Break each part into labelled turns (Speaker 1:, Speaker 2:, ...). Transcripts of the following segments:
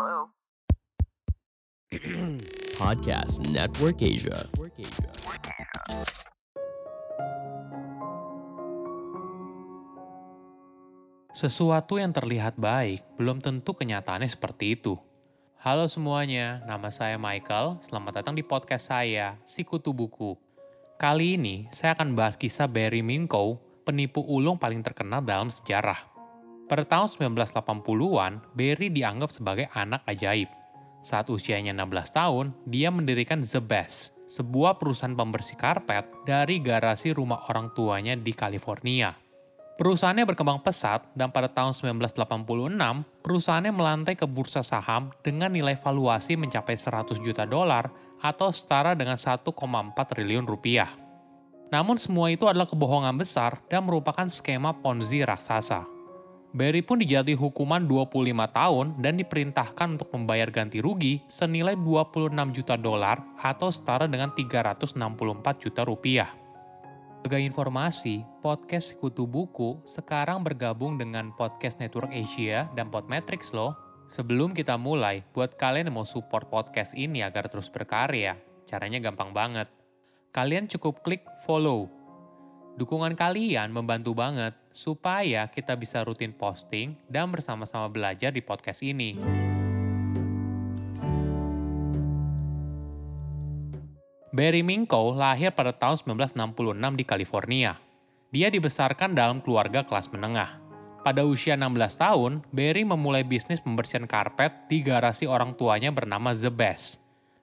Speaker 1: Podcast Network Asia.
Speaker 2: Sesuatu yang terlihat baik belum tentu kenyataannya seperti itu. Halo semuanya, nama saya Michael. Selamat datang di podcast saya, Sikutu Buku. Kali ini saya akan bahas kisah Barry Minkow, penipu ulung paling terkenal dalam sejarah. Pada tahun 1980-an, Barry dianggap sebagai anak ajaib. Saat usianya 16 tahun, dia mendirikan The Best, sebuah perusahaan pembersih karpet dari garasi rumah orang tuanya di California. Perusahaannya berkembang pesat dan pada tahun 1986, perusahaannya melantai ke bursa saham dengan nilai valuasi mencapai 100 juta dolar atau setara dengan 1,4 triliun rupiah. Namun semua itu adalah kebohongan besar dan merupakan skema Ponzi raksasa. Barry pun dijatuhi hukuman 25 tahun dan diperintahkan untuk membayar ganti rugi senilai 26 juta dolar atau setara dengan 364 juta rupiah. Sebagai informasi, podcast Kutu Buku sekarang bergabung dengan Podcast Network Asia dan Podmetrics loh. Sebelum kita mulai, buat kalian yang mau support podcast ini agar terus berkarya, caranya gampang banget. Kalian cukup klik follow. Dukungan kalian membantu banget supaya kita bisa rutin posting dan bersama-sama belajar di podcast ini. Barry Minkow lahir pada tahun 1966 di California. Dia dibesarkan dalam keluarga kelas menengah. Pada usia 16 tahun, Barry memulai bisnis pembersihan karpet di garasi orang tuanya bernama The Best.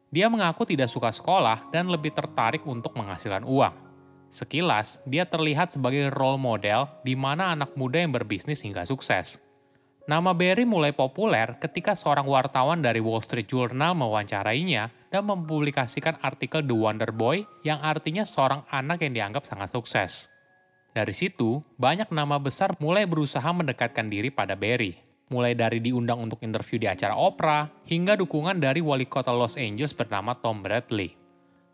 Speaker 2: Dia mengaku tidak suka sekolah dan lebih tertarik untuk menghasilkan uang. Sekilas, dia terlihat sebagai role model di mana anak muda yang berbisnis hingga sukses. Nama Barry mulai populer ketika seorang wartawan dari Wall Street Journal mewawancarainya dan mempublikasikan artikel The Wonder Boy yang artinya seorang anak yang dianggap sangat sukses. Dari situ, banyak nama besar mulai berusaha mendekatkan diri pada Barry. Mulai dari diundang untuk interview di acara Oprah, hingga dukungan dari wali kota Los Angeles bernama Tom Bradley.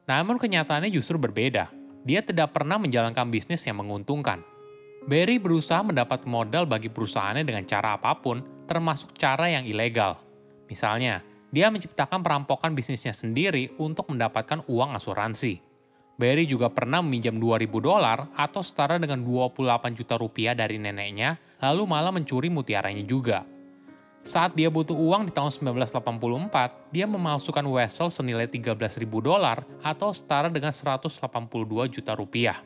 Speaker 2: Namun kenyataannya justru berbeda. Dia tidak pernah menjalankan bisnis yang menguntungkan. Barry berusaha mendapat modal bagi perusahaannya dengan cara apa pun, termasuk cara yang ilegal. Misalnya, dia menciptakan perampokan bisnisnya sendiri untuk mendapatkan uang asuransi. Barry juga pernah meminjam 2000 dolar atau setara dengan 28 juta rupiah dari neneknya, lalu malah mencuri mutiaranya juga. Saat dia butuh uang di tahun 1984, dia memalsukan wesel senilai 13.000 dolar atau setara dengan 182 juta rupiah.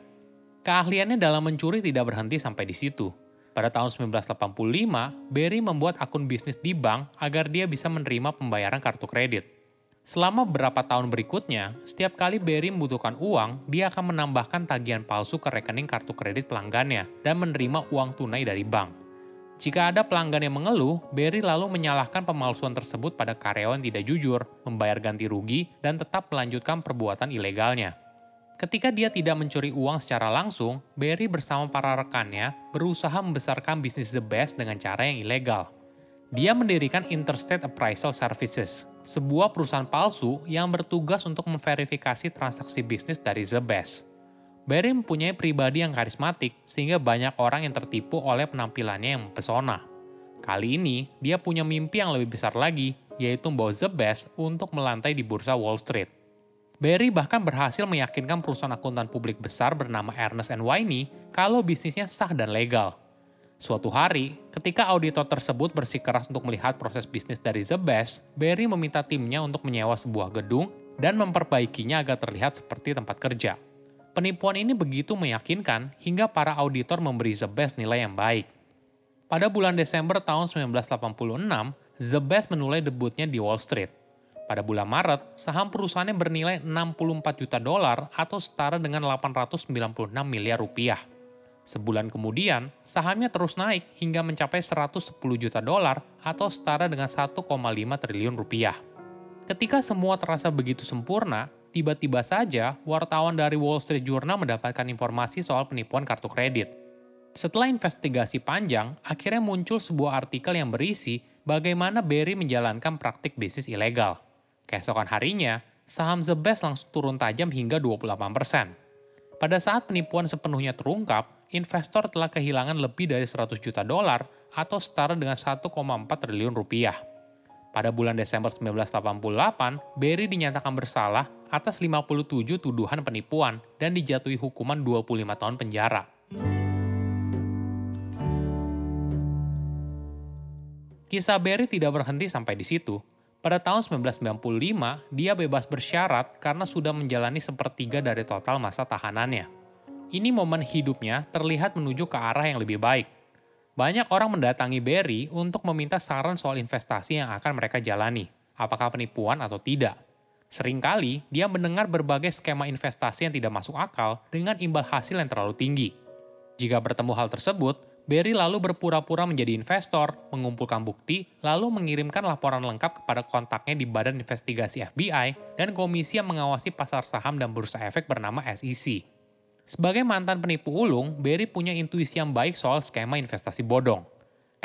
Speaker 2: Keahliannya dalam mencuri tidak berhenti sampai di situ. Pada tahun 1985, Barry membuat akun bisnis di bank agar dia bisa menerima pembayaran kartu kredit. Selama beberapa tahun berikutnya, setiap kali Barry membutuhkan uang, dia akan menambahkan tagihan palsu ke rekening kartu kredit pelanggannya dan menerima uang tunai dari bank. Jika ada pelanggan yang mengeluh, Barry lalu menyalahkan pemalsuan tersebut pada karyawan tidak jujur, membayar ganti rugi, dan tetap melanjutkan perbuatan ilegalnya. Ketika dia tidak mencuri uang secara langsung, Barry bersama para rekannya berusaha membesarkan bisnis The Best dengan cara yang ilegal. Dia mendirikan Interstate Appraisal Services, sebuah perusahaan palsu yang bertugas untuk memverifikasi transaksi bisnis dari The Best. Barry mempunyai pribadi yang karismatik, sehingga banyak orang yang tertipu oleh penampilannya yang mempesona. Kali ini, dia punya mimpi yang lebih besar lagi, yaitu membawa The Best untuk melantai di bursa Wall Street. Barry bahkan berhasil meyakinkan perusahaan akuntan publik besar bernama Ernest Winey kalau bisnisnya sah dan legal. Suatu hari, ketika auditor tersebut bersikeras untuk melihat proses bisnis dari The Best, Barry meminta timnya untuk menyewa sebuah gedung dan memperbaikinya agar terlihat seperti tempat kerja. Penipuan ini begitu meyakinkan hingga para auditor memberi The Best nilai yang baik. Pada bulan Desember tahun 1986, The Best menulai debutnya di Wall Street. Pada bulan Maret, saham perusahaannya bernilai 64 juta dolar atau setara dengan 896 miliar rupiah. Sebulan kemudian, sahamnya terus naik hingga mencapai 110 juta dolar atau setara dengan 1,5 triliun rupiah. Ketika semua terasa begitu sempurna, tiba-tiba saja wartawan dari Wall Street Journal mendapatkan informasi soal penipuan kartu kredit. Setelah investigasi panjang, akhirnya muncul sebuah artikel yang berisi bagaimana Barry menjalankan praktik bisnis ilegal. Keesokan harinya, saham The Best langsung turun tajam hingga 28%. Pada saat penipuan sepenuhnya terungkap, investor telah kehilangan lebih dari 100 juta dolar atau setara dengan 1,4 triliun rupiah. Pada bulan Desember 1988, Berry dinyatakan bersalah atas 57 tuduhan penipuan dan dijatuhi hukuman 25 tahun penjara. Kisah Berry tidak berhenti sampai di situ. Pada tahun 1995, dia bebas bersyarat karena sudah menjalani sepertiga dari total masa tahanannya. Ini momen hidupnya terlihat menuju ke arah yang lebih baik. Banyak orang mendatangi Berry untuk meminta saran soal investasi yang akan mereka jalani, apakah penipuan atau tidak. Seringkali dia mendengar berbagai skema investasi yang tidak masuk akal dengan imbal hasil yang terlalu tinggi. Jika bertemu hal tersebut, Berry lalu berpura-pura menjadi investor, mengumpulkan bukti, lalu mengirimkan laporan lengkap kepada kontaknya di Badan Investigasi FBI dan komisi yang mengawasi pasar saham dan bursa efek bernama SEC. Sebagai mantan penipu ulung, Berry punya intuisi yang baik soal skema investasi bodong.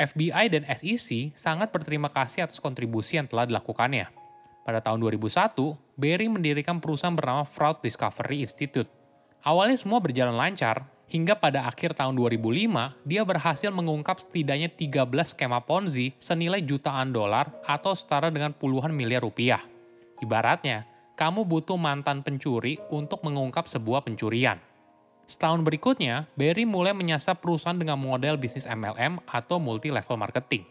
Speaker 2: FBI dan SEC sangat berterima kasih atas kontribusi yang telah dilakukannya. Pada tahun 2001, Berry mendirikan perusahaan bernama Fraud Discovery Institute. Awalnya semua berjalan lancar, Hingga pada akhir tahun 2005, dia berhasil mengungkap setidaknya 13 skema Ponzi senilai jutaan dolar atau setara dengan puluhan miliar rupiah. Ibaratnya, kamu butuh mantan pencuri untuk mengungkap sebuah pencurian. Setahun berikutnya, Berry mulai menyasar perusahaan dengan model bisnis MLM atau multi-level marketing.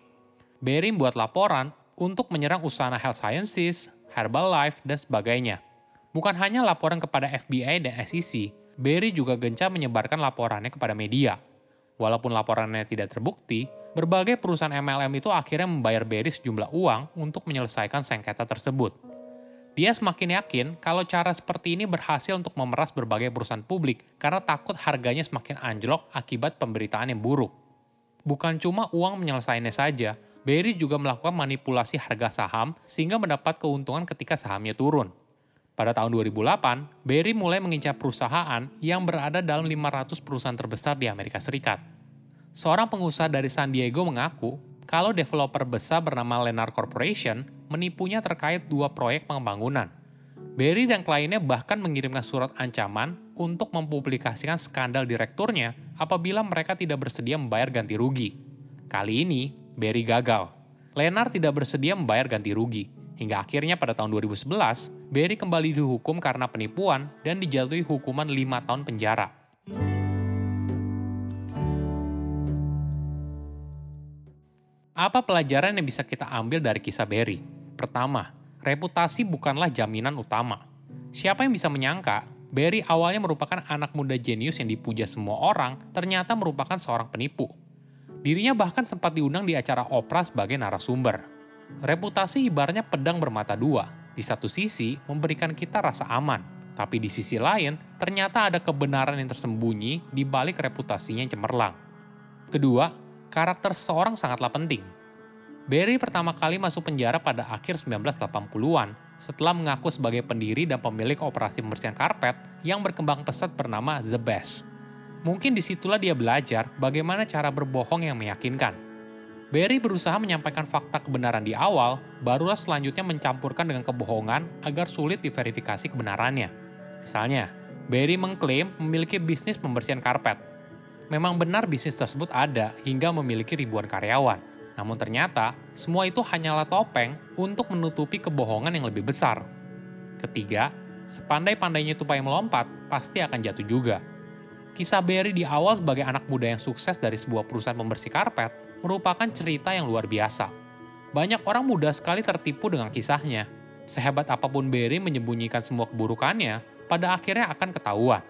Speaker 2: Berry membuat laporan untuk menyerang usaha health sciences, Herbalife, dan sebagainya. Bukan hanya laporan kepada FBI dan SEC, Berry juga gencar menyebarkan laporannya kepada media. Walaupun laporannya tidak terbukti, berbagai perusahaan MLM itu akhirnya membayar Berry sejumlah uang untuk menyelesaikan sengketa tersebut. Dia semakin yakin kalau cara seperti ini berhasil untuk memeras berbagai perusahaan publik karena takut harganya semakin anjlok akibat pemberitaan yang buruk. Bukan cuma uang menyelesaikannya saja, Berry juga melakukan manipulasi harga saham sehingga mendapat keuntungan ketika sahamnya turun. Pada tahun 2008, Berry mulai mengincar perusahaan yang berada dalam 500 perusahaan terbesar di Amerika Serikat. Seorang pengusaha dari San Diego mengaku kalau developer besar bernama Lennar Corporation menipunya terkait dua proyek pembangunan. Berry dan kliennya bahkan mengirimkan surat ancaman untuk mempublikasikan skandal direkturnya apabila mereka tidak bersedia membayar ganti rugi. Kali ini, Berry gagal. Lennar tidak bersedia membayar ganti rugi, Hingga akhirnya pada tahun 2011, Berry kembali dihukum karena penipuan dan dijatuhi hukuman 5 tahun penjara. Apa pelajaran yang bisa kita ambil dari kisah Berry? Pertama, reputasi bukanlah jaminan utama. Siapa yang bisa menyangka Berry awalnya merupakan anak muda jenius yang dipuja semua orang, ternyata merupakan seorang penipu. Dirinya bahkan sempat diundang di acara opera sebagai narasumber. Reputasi ibaratnya pedang bermata dua. Di satu sisi, memberikan kita rasa aman, tapi di sisi lain, ternyata ada kebenaran yang tersembunyi di balik reputasinya yang cemerlang. Kedua, karakter seseorang sangatlah penting. Barry pertama kali masuk penjara pada akhir 1980-an setelah mengaku sebagai pendiri dan pemilik operasi pembersihan karpet yang berkembang pesat bernama The Best. Mungkin di situlah dia belajar bagaimana cara berbohong yang meyakinkan. Berry berusaha menyampaikan fakta kebenaran di awal, barulah selanjutnya mencampurkan dengan kebohongan agar sulit diverifikasi kebenarannya. Misalnya, Berry mengklaim memiliki bisnis pembersihan karpet. Memang benar bisnis tersebut ada hingga memiliki ribuan karyawan. Namun ternyata, semua itu hanyalah topeng untuk menutupi kebohongan yang lebih besar. Ketiga, sepandai-pandainya tupai melompat, pasti akan jatuh juga. Kisah Berry di awal sebagai anak muda yang sukses dari sebuah perusahaan pembersih karpet merupakan cerita yang luar biasa. Banyak orang mudah sekali tertipu dengan kisahnya. Sehebat apa pun Berry menyembunyikan semua keburukannya, pada akhirnya akan ketahuan.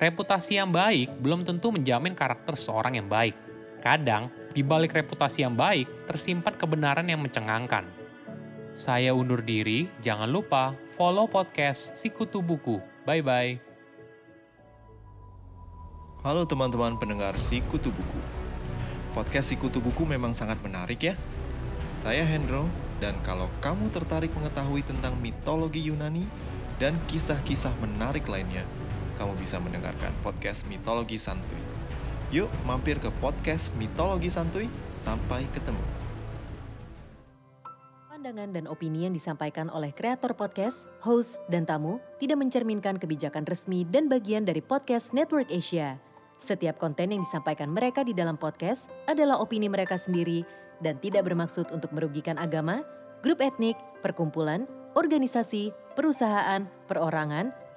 Speaker 2: Reputasi yang baik belum tentu menjamin karakter seorang yang baik. Kadang, di balik reputasi yang baik, tersimpan kebenaran yang mencengangkan. Saya undur diri, jangan lupa follow podcast Sikutu Buku. Bye-bye.
Speaker 3: Halo teman-teman pendengar Sikutu Buku. Podcast Sikutu Buku memang sangat menarik ya. Saya Hendro, dan kalau kamu tertarik mengetahui tentang mitologi Yunani dan kisah-kisah menarik lainnya, kamu bisa mendengarkan podcast Mitologi Santuy. Yuk mampir ke podcast Mitologi Santuy, sampai ketemu.
Speaker 4: Pandangan dan opini yang disampaikan oleh kreator podcast, host, dan tamu tidak mencerminkan kebijakan resmi dan bagian dari podcast Network Asia. Setiap konten yang disampaikan mereka di dalam podcast adalah opini mereka sendiri dan tidak bermaksud untuk merugikan agama, grup etnik, perkumpulan, organisasi, perusahaan, perorangan,